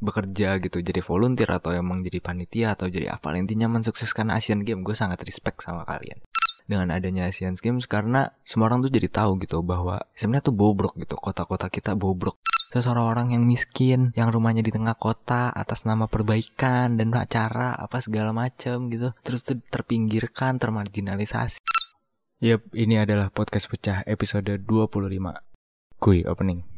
bekerja gitu jadi volunteer atau emang jadi panitia atau jadi apa intinya mensukseskan Asian Games gue sangat respect sama kalian. Dengan adanya Asian Games karena semua orang tuh jadi tahu gitu bahwa sebenarnya tuh bobrok gitu kota-kota kita bobrok. Seseorang orang yang miskin yang rumahnya di tengah kota atas nama perbaikan dan acara apa segala macam gitu terus tuh terpinggirkan termarginalisasi. Yap, ini adalah podcast pecah episode 25 Kui opening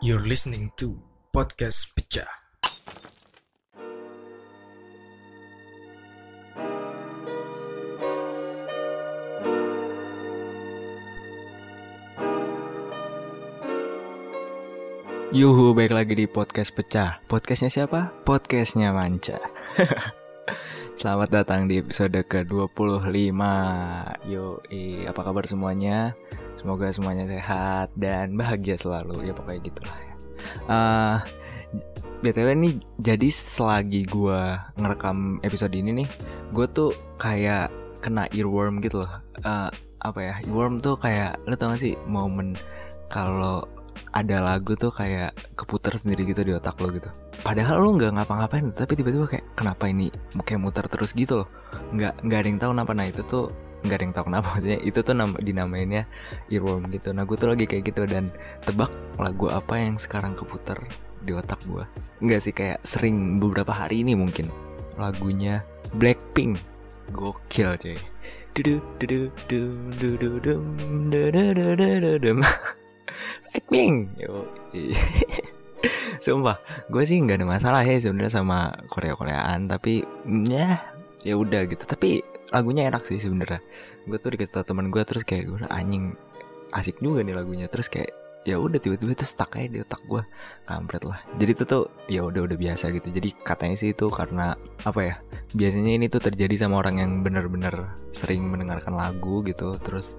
You're listening to Podcast Pecah. Yuhu, baik lagi di podcast pecah. Podcastnya siapa? Podcastnya Manca. Selamat datang di episode ke-25 Yo, apa kabar semuanya? Semoga semuanya sehat dan bahagia selalu Ya pokoknya gitulah ya uh, BTW nih, jadi selagi gue ngerekam episode ini nih Gue tuh kayak kena earworm gitu loh uh, Apa ya, earworm tuh kayak, lo tau gak sih momen kalau ada lagu tuh kayak keputar sendiri gitu di otak lo gitu. Padahal lo nggak ngapa-ngapain tapi tiba-tiba kayak kenapa ini kayak muter terus gitu loh. Nggak nggak ada yang tahu kenapa. Nah itu tuh nggak ada yang tahu kenapa maksudnya itu tuh nama dinamainnya earworm gitu. Nah gue tuh lagi kayak gitu dan tebak lagu apa yang sekarang keputar di otak gue. Nggak sih kayak sering beberapa hari ini mungkin lagunya Blackpink. Gokil cuy. Blackpink. Yo. Sumpah gue sih nggak ada masalah ya sebenarnya sama Korea Koreaan tapi ya ya udah gitu. Tapi lagunya enak sih sebenarnya. Gue tuh dikasih teman gue terus kayak gue anjing asik juga nih lagunya. Terus kayak ya udah tiba-tiba itu stuck aja di otak gue kampret lah. Jadi itu tuh ya udah udah biasa gitu. Jadi katanya sih itu karena apa ya biasanya ini tuh terjadi sama orang yang bener-bener sering mendengarkan lagu gitu. Terus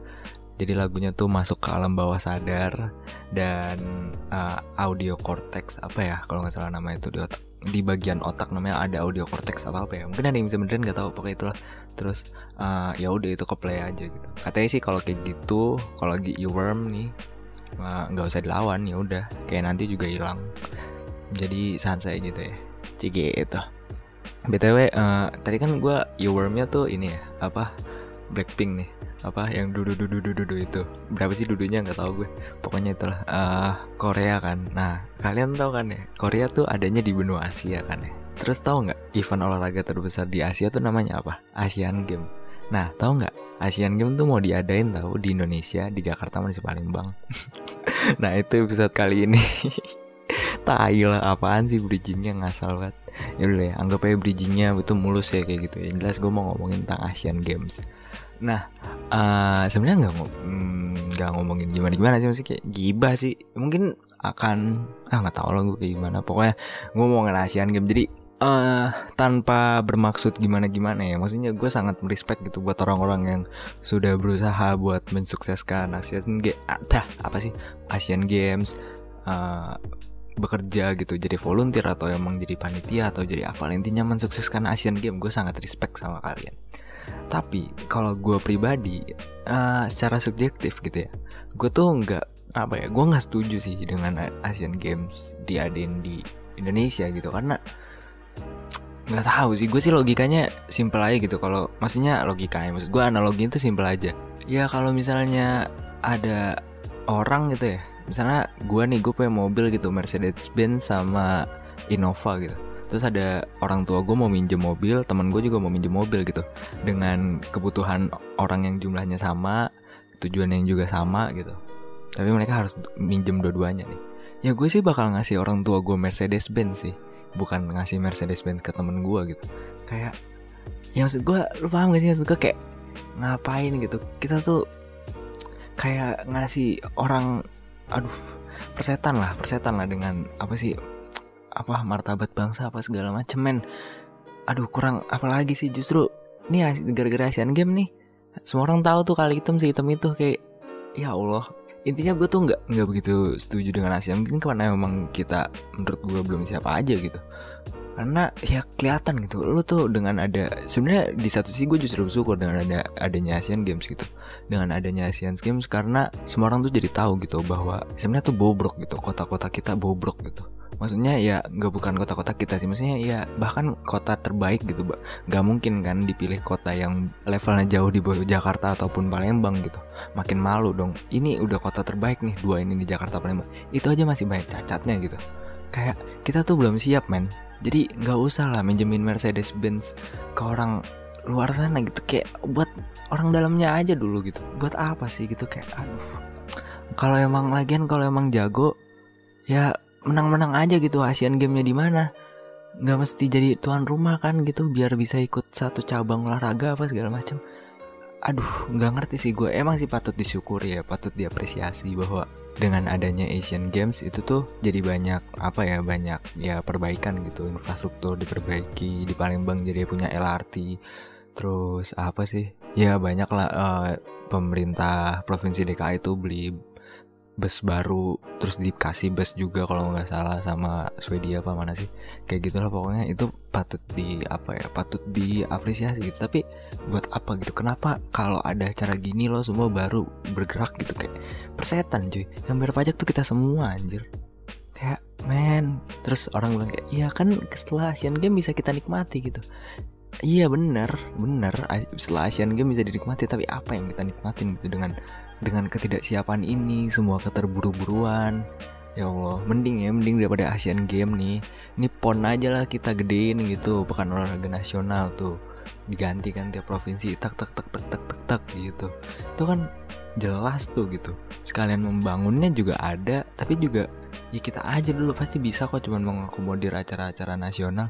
jadi lagunya tuh masuk ke alam bawah sadar dan uh, audio cortex apa ya kalau nggak salah nama itu di otak di bagian otak namanya ada audio cortex atau apa ya. Mungkin ada yang bisa benerin nggak tahu pokoknya itulah. Terus uh, ya udah itu ke play aja gitu. Katanya sih kalau kayak gitu kalau lagi earworm nih nggak uh, usah dilawan ya udah. Kayak nanti juga hilang. Jadi santai gitu ya. Cigi itu btw uh, tadi kan gue earwormnya tuh ini ya apa Blackpink nih apa yang dudu dudu dudu dudu itu. Berapa sih dudunya? Nggak tahu gue. Pokoknya itulah. Uh, Korea kan. Nah kalian tahu kan ya? Korea tuh adanya di benua Asia kan ya? Terus tahu nggak event olahraga terbesar di Asia tuh namanya apa? Asian Games. Nah tahu nggak? Asian Games tuh mau diadain tahu di Indonesia di Jakarta masih Palembang. Nah itu episode kali ini. Tai lah apaan sih bridgingnya? Ngasal banget. Ya udah ya anggap aja bridgingnya itu mulus ya kayak gitu ya. Jelas gue mau ngomongin tentang Asian Games Nah, uh, sebenarnya nggak mm, nggak mm, ngomongin gimana gimana sih masih kayak gibah sih. Mungkin akan ah nggak tahu lah gue kayak gimana. Pokoknya gue mau Asian Game. Jadi uh, tanpa bermaksud gimana gimana ya. Maksudnya gue sangat merespek gitu buat orang-orang yang sudah berusaha buat mensukseskan Asian Game. Ah, apa sih Asian Games. Uh, bekerja gitu jadi volunteer atau emang jadi panitia atau jadi apa intinya mensukseskan Asian Game gue sangat respect sama kalian tapi kalau gue pribadi uh, secara subjektif gitu ya gue tuh nggak apa ya gue nggak setuju sih dengan Asian Games diadain di Indonesia gitu. Karena nggak tahu sih gue sih logikanya simple aja gitu. Kalau maksudnya logikanya maksud gue analogi itu simple aja. Ya kalau misalnya ada orang gitu ya misalnya gue nih gue punya mobil gitu Mercedes Benz sama Innova gitu terus ada orang tua gue mau minjem mobil teman gue juga mau minjem mobil gitu. Dengan kebutuhan orang yang jumlahnya sama tujuan yang juga sama gitu. Tapi mereka harus minjem dua-duanya nih. Ya gue sih bakal ngasih orang tua gue Mercedes Benz sih. Bukan ngasih Mercedes Benz ke temen gue gitu. Kayak ya maksud gue lu paham gak sih maksud gue kayak ngapain gitu? Kita tuh kayak ngasih orang aduh persetan lah persetan lah dengan apa sih apa martabat bangsa apa segala macem men. Aduh kurang apalagi sih? Justru as- gara-gara Asian Game nih. Semua orang tahu tuh kali hitam si hitam itu kayak ya Allah. Intinya gue tuh nggak nggak begitu setuju dengan Asian Games karena memang kita menurut gue belum siapa aja gitu. Karena ya kelihatan gitu lu tuh dengan ada sebenarnya di satu sisi gue justru bersyukur dengan ada adanya Asian Games gitu. Dengan adanya Asian Games karena semua orang tuh jadi tahu gitu bahwa sebenarnya tuh bobrok gitu kota-kota kita bobrok gitu maksudnya ya nggak bukan kota-kota kita sih. Maksudnya ya bahkan kota terbaik gitu Mbak. nggak mungkin kan dipilih kota yang levelnya jauh di bawah Jakarta ataupun Palembang gitu. Makin malu dong. Ini udah kota terbaik nih dua ini di Jakarta Palembang. Itu aja masih banyak cacatnya gitu. Kayak kita tuh belum siap men. Jadi nggak usah lah minjemin Mercedes Benz ke orang luar sana gitu. Kayak buat orang dalamnya aja dulu gitu. Buat apa sih gitu? Kayak aduh. Kalau emang lagian kalau emang jago ya menang-menang aja gitu Asian Games-nya di mana. Nggak mesti jadi tuan rumah kan gitu biar bisa ikut satu cabang olahraga apa segala macam aduh nggak ngerti sih gue emang sih patut disyukuri ya patut diapresiasi bahwa dengan adanya Asian Games itu tuh jadi banyak apa ya banyak ya perbaikan gitu. Infrastruktur diperbaiki di Palembang jadi punya LRT terus apa sih? Ya banyak lah eh, pemerintah provinsi DKI itu beli bus baru terus dikasih bus juga kalau nggak salah sama Swedia apa mana sih. Kayak gitulah pokoknya itu patut di apa ya patut diapresiasi gitu. Tapi buat apa gitu? Kenapa kalau ada acara gini lo semua baru bergerak gitu? Kayak persetan cuy. Yang bayar pajak tuh kita semua anjir. Kayak men terus orang bilang kayak iya kan setelah Asian Games bisa kita nikmati gitu. Iya bener bener setelah Asian Games bisa dinikmati tapi apa yang kita nikmatin gitu dengan dengan ketidaksiapan ini semua keterburu-buruan. Ya Allah mending ya mending daripada Asian Games nih. Ini pon aja lah kita gedein gitu pekan olahraga nasional tuh. Diganti kan tiap provinsi tak tak tak tak tak tak tak gitu. Itu kan jelas tuh gitu. Sekalian membangunnya juga ada tapi juga ya kita aja dulu pasti bisa kok cuman mengakomodir acara-acara nasional.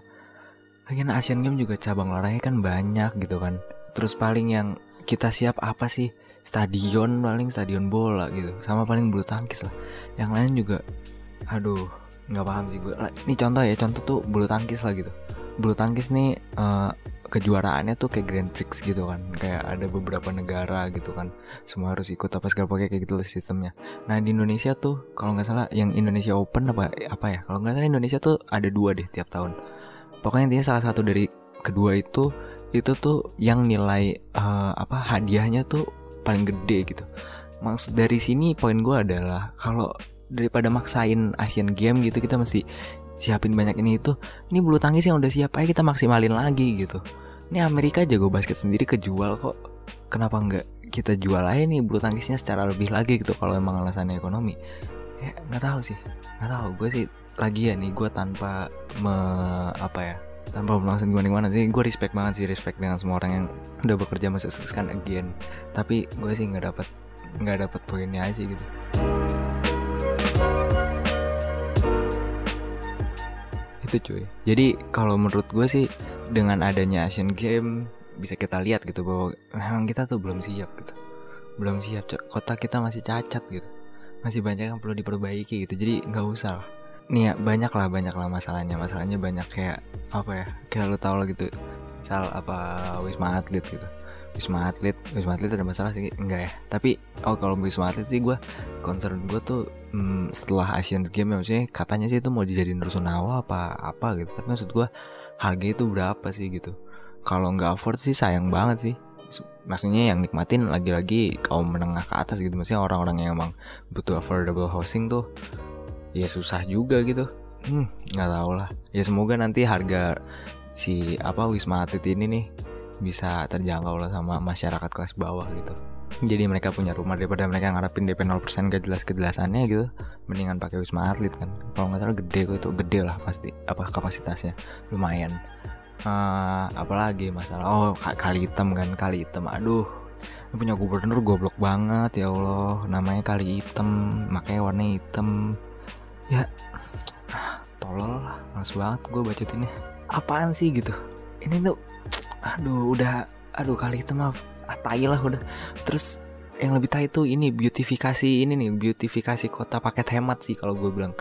Lagian Asian Games juga cabang olahraga kan banyak gitu kan. Terus paling yang kita siap apa sih stadion paling stadion bola gitu. Sama paling bulu tangkis lah. Yang lain juga aduh nggak paham sih gue ini contoh ya contoh tuh bulu tangkis lah gitu. Bulu tangkis nih eh, kejuaraannya tuh kayak Grand Prix gitu kan. Kayak ada beberapa negara gitu kan. Semua harus ikut apa segala pakai kayak gitu lah sistemnya. Nah di Indonesia tuh kalau nggak salah yang Indonesia Open apa apa ya? Kalau nggak salah Indonesia tuh ada dua deh tiap tahun. Pokoknya intinya salah satu dari kedua itu itu tuh yang nilai eh, apa hadiahnya tuh paling gede gitu. Maksud dari sini poin gue adalah kalau daripada maksain Asian Games gitu kita mesti siapin banyak ini itu. Ini bulu tangkis yang udah siap aja kita maksimalin lagi gitu. Ini Amerika jago basket sendiri kejual kok. Kenapa nggak kita jual aja nih bulu tangkisnya secara lebih lagi gitu kalau emang alasannya ekonomi? Ya nggak tahu sih. Nggak tahu. Gue sih lagi ya nih gue tanpa me, apa ya tanpa melangsung gimana gimana sih gue respect banget sih respect dengan semua orang yang udah bekerja mensukseskan again. Tapi gue sih nggak dapat nggak dapat poinnya aja gitu. Itu cuy. Jadi kalau menurut gue sih dengan adanya Asian Game bisa kita lihat gitu bahwa memang kita tuh belum siap gitu. Belum siap kota kita masih cacat gitu. Masih banyak yang perlu diperbaiki gitu. Jadi nggak usah lah nih ya banyak lah banyak lah masalahnya. Masalahnya banyak kayak apa ya kayak lu tau lah gitu. Misal apa wisma atlet gitu. Wisma atlet wisma atlet ada masalah sih? Enggak ya. Tapi oh kalau wisma atlet sih gue concern gue tuh hmm, setelah Asian Games ya, maksudnya katanya sih itu mau dijadiin rusunawa apa apa gitu. Tapi maksud gue harga itu berapa sih gitu? Kalau nggak afford sih sayang banget sih. Su- maksudnya yang nikmatin lagi-lagi kaum menengah ke atas gitu. Maksudnya orang-orang yang emang butuh affordable housing tuh ya susah juga gitu. Hmm. Nggak tahu lah. Ya semoga nanti harga si apa wisma atlet ini nih bisa terjangkau lah sama masyarakat kelas bawah gitu. Jadi mereka punya rumah daripada mereka ngarepin DP 0% gak jelas kejelasannya gitu. Mendingan pakai wisma atlet kan. Kalau nggak salah gede kok itu gede lah pasti apa kapasitasnya. Lumayan. Eh, apalagi masalah oh ka- kali hitam kan kali hitam. Aduh ini punya gubernur goblok banget ya Allah. Namanya kali hitam makanya warna hitam ya. Ah, tolol lah males banget gue bacotinnya apaan sih gitu? Ini tuh aduh udah aduh kali hitam mah ah, tai lah udah. Terus yang lebih tai tuh ini beautifikasi ini nih beautifikasi kota paket hemat sih kalau gue bilang.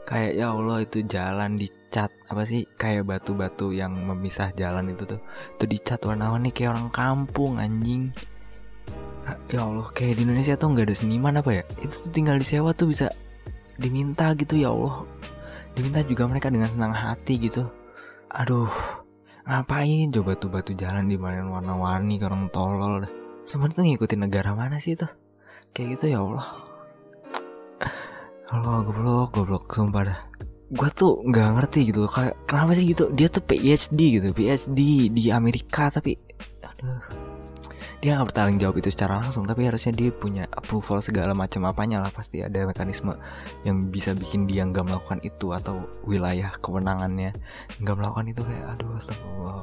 Kayak ya Allah itu jalan dicat apa sih kayak batu-batu yang memisah jalan itu tuh. Itu dicat warna-warni kayak orang kampung anjing. Ya Allah kayak di Indonesia tuh nggak ada seniman apa ya? Itu tuh tinggal disewa tuh bisa diminta gitu ya Allah. Diminta juga mereka dengan senang hati gitu. Aduh ngapain coba tuh batu jalan di mana warna-warni orang tolol dah. Sebenarnya tuh ngikutin negara mana sih itu kayak gitu ya Allah. Allah goblok goblok sumpah dah. Gue tuh nggak ngerti gitu kayak kenapa sih gitu? Dia tuh PhD gitu PhD di Amerika tapi aduh dia nggak bertanggung jawab itu secara langsung tapi harusnya dia punya approval segala macam apanya lah. Pasti ada mekanisme yang bisa bikin dia nggak melakukan itu atau wilayah kewenangannya nggak melakukan itu kayak aduh astagfirullah.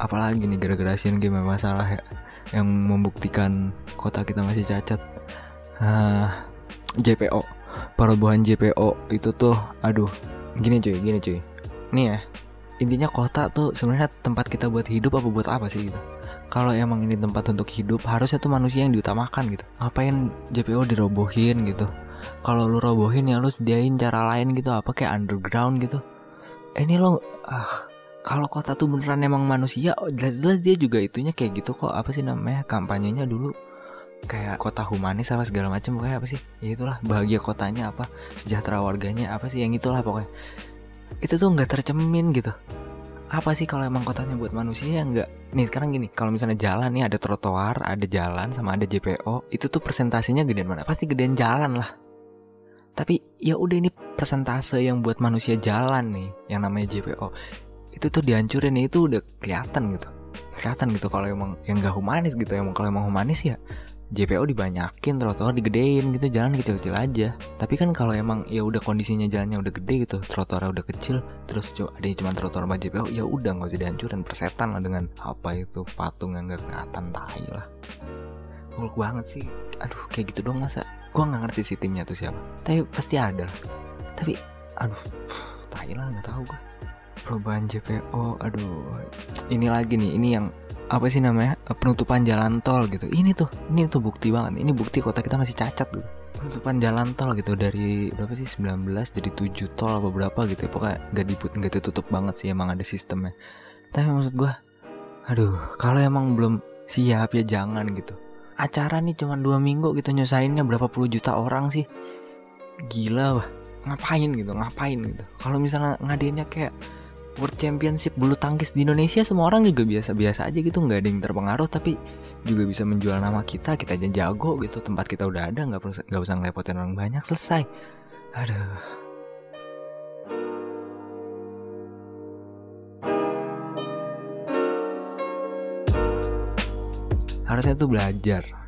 Apalagi nih gara-gara Asian Game masalah ya yang membuktikan kota kita masih cacat. Ah, JPO perubahan JPO itu tuh aduh gini cuy gini cuy. Nih ya intinya kota tuh sebenarnya tempat kita buat hidup apa buat apa sih gitu kalau emang ini tempat untuk hidup harusnya tuh manusia yang diutamakan gitu. Ngapain JPO dirobohin gitu? Kalau lu robohin ya lu sediain cara lain gitu apa kayak underground gitu. Eh, ini lo ah kalau kota tuh beneran emang manusia oh, jelas-jelas dia juga itunya kayak gitu kok. Apa sih namanya kampanyenya dulu kayak kota humanis apa segala macam kayak apa sih? Ya itulah bahagia kotanya apa sejahtera warganya apa sih yang itulah pokoknya. Itu tuh nggak tercemin gitu apa sih kalau emang kotanya buat manusia ya nggak? Nih sekarang gini kalau misalnya jalan nih ada trotoar ada jalan sama ada JPO itu tuh presentasinya gedean mana? Pasti gedean jalan lah. Tapi ya udah ini persentase yang buat manusia jalan nih yang namanya JPO itu tuh dihancurin itu udah kelihatan gitu. Kelihatan gitu kalau emang yang nggak humanis gitu emang kalau emang humanis ya JPO dibanyakin trotoar digedein gitu jalan kecil-kecil aja. Tapi kan kalau emang ya udah kondisinya jalannya udah gede gitu trotoarnya udah kecil terus ada cuma trotoar sama JPO ya udah nggak usah dihancurin persetan lah dengan apa itu patung yang gak kelihatan tai lah. Muluk banget sih. Aduh kayak gitu dong masa. Gua nggak ngerti sih timnya tuh siapa. Tapi pasti ada. Lah tapi aduh tai lah nggak tahu gua. Perubahan JPO aduh. Ini lagi nih ini yang apa sih namanya penutupan jalan tol gitu. Ini tuh ini tuh bukti banget. Ini bukti kota kita masih cacat tuh penutupan jalan tol gitu dari berapa sih 19 jadi 7 tol apa berapa gitu ya. Pokoknya nggak diput nggak ditutup banget sih emang ada sistemnya. Tapi maksud gue aduh kalau emang belum siap ya jangan gitu. Acara nih cuma dua minggu gitu nyusahinnya berapa puluh juta orang sih. Gila wah ngapain gitu ngapain gitu. Kalau misalnya ngadainnya kayak World Championship bulu tangkis di Indonesia semua orang juga biasa-biasa aja gitu nggak ada yang terpengaruh tapi juga bisa menjual nama kita kita aja jago gitu tempat kita udah ada nggak perlu nggak usah ngelepotin orang banyak selesai. Aduh. Harusnya tuh belajar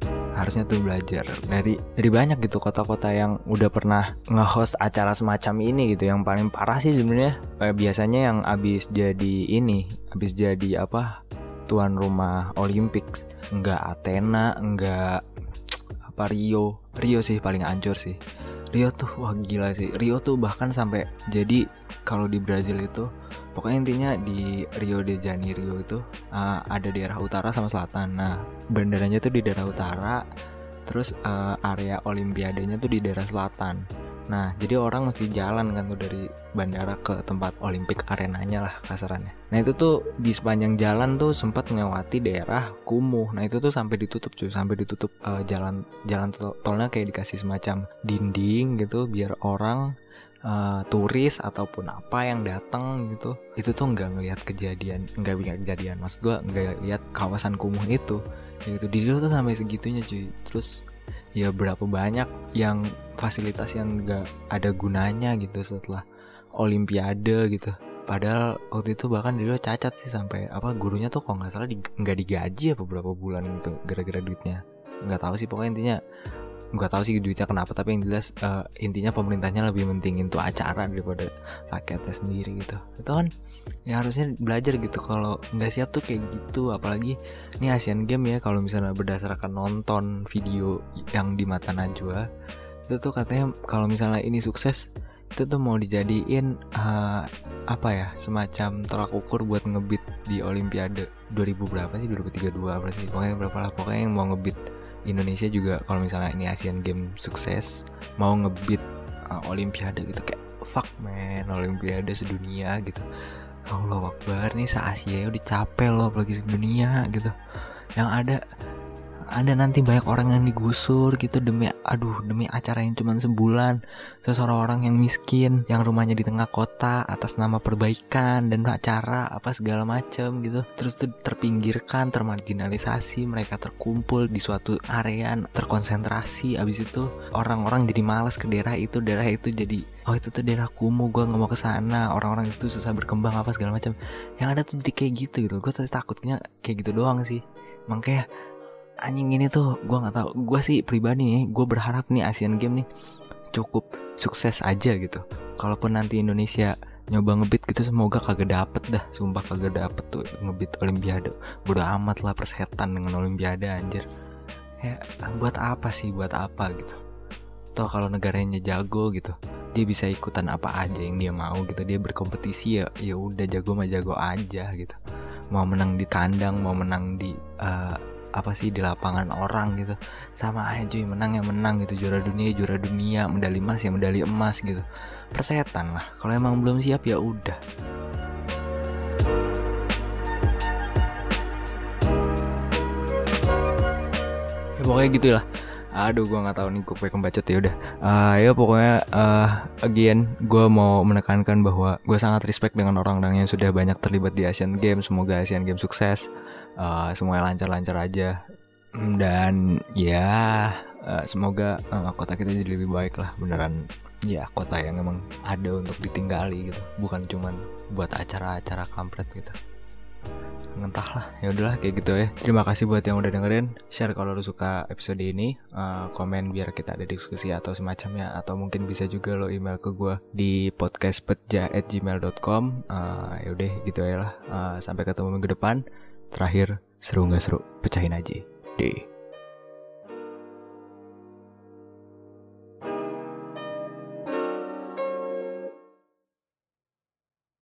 harusnya tuh belajar dari dari banyak gitu kota-kota yang udah pernah nge-host acara semacam ini gitu. Yang paling parah sih sebenarnya kayak biasanya yang abis jadi ini abis jadi apa tuan rumah Olympics. Nggak Athena nggak apa Rio. Rio sih paling ancur sih. Rio tuh wah gila sih. Rio tuh bahkan sampai jadi kalau di Brazil itu pokoknya intinya di Rio de Janeiro itu uh, ada daerah utara sama selatan. Nah bandaranya tuh di daerah utara terus uh, area olimpiadenya tuh di daerah selatan. Nah jadi orang mesti jalan kan tuh dari bandara ke tempat olimpik arenanya lah kasarannya. Nah itu tuh di sepanjang jalan tuh sempat melewati daerah kumuh. Nah itu tuh sampai ditutup cuy. Sampai ditutup uh, jalan jalan tol tolnya kayak dikasih semacam dinding gitu biar orang uh, turis ataupun apa yang datang gitu itu tuh nggak ngelihat kejadian nggak ngeliat kejadian. Maksud gue nggak lihat kawasan kumuh itu. Gitu di tuh sampai segitunya cuy. Terus ya berapa banyak yang fasilitas yang nggak ada gunanya gitu setelah olimpiade gitu. Padahal waktu itu bahkan dia cacat sih sampai apa gurunya tuh kalau nggak salah nggak di, digaji apa beberapa bulan gitu gara-gara duitnya. Nggak tahu sih pokoknya intinya nggak tahu sih duitnya kenapa tapi yang jelas uh, intinya pemerintahnya lebih mentingin tuh acara daripada rakyatnya sendiri gitu. Itu kan ya harusnya belajar gitu. Kalau nggak siap tuh kayak gitu. Apalagi ini Asian Game ya kalau misalnya berdasarkan nonton video yang di mata Najwa itu tuh katanya kalau misalnya ini sukses itu tuh mau dijadiin uh, apa ya semacam tolak ukur buat ngebit di Olimpiade 2000 berapa sih? 2032 apa sih? Pokoknya berapa lah pokoknya yang mau ngebit Indonesia juga kalau misalnya ini Asian Game sukses mau ngebit uh, olimpiade gitu kayak fuck man olimpiade sedunia gitu. Allah Akbar nih se Asia udah capek loh apalagi sedunia gitu. Yang ada ada nanti banyak orang yang digusur gitu demi aduh demi acara yang cuma sebulan. Seseorang orang yang miskin yang rumahnya di tengah kota atas nama perbaikan dan acara apa segala macam gitu. Terus tuh terpinggirkan termarginalisasi mereka terkumpul di suatu area terkonsentrasi. Abis itu orang-orang jadi malas ke daerah itu daerah itu jadi oh itu tuh daerah kumuh gue nggak mau ke sana. Orang-orang itu susah berkembang apa segala macam yang ada tuh jadi kayak gitu gitu. Gue tuh takutnya kayak gitu doang sih. Makanya anjing ini tuh gue nggak tahu. Gue sih pribadi nih gue berharap nih Asian Game nih cukup sukses aja gitu. Kalaupun nanti Indonesia nyoba ngebit gitu semoga kagak dapet dah. Sumpah kagak dapet tuh ngebit olimpiade. Bodo amat lah persetan dengan olimpiade anjir. Ya buat apa sih? Buat apa gitu? Toh kalau negaranya jago gitu dia bisa ikutan apa aja yang dia mau gitu. Dia berkompetisi ya ya udah jago mah jago aja gitu. Mau menang di kandang mau menang di uh, apa sih di lapangan orang gitu. Sama aja cuy menang ya menang gitu. Juara dunia juara dunia medali emas ya medali emas gitu. Persetan lah. Kalau emang belum siap ya udah. Ya pokoknya gitulah. Aduh gue nggak tahu nih gue pengen bacot ya udah. Uh, ya pokoknya uh, again gue mau menekankan bahwa gue sangat respect dengan orang-orang yang sudah banyak terlibat di Asian Games. Semoga Asian Games sukses uh, semuanya lancar-lancar aja. Dan ya uh, semoga uh, kota kita jadi lebih baik lah. Beneran ya kota yang emang ada untuk ditinggali gitu. Bukan cuman buat acara-acara kampret gitu. Entahlah ya udahlah kayak gitu ya. Terima kasih buat yang udah dengerin. Share kalau lu suka episode ini. Uh, komen biar kita ada diskusi atau semacamnya. Atau mungkin bisa juga lo email ke gue di podcastpetja@gmail.com uh, ya udah gitu ya lah. Uh, sampai ketemu minggu depan terakhir seru nggak seru? Pecahin aja deh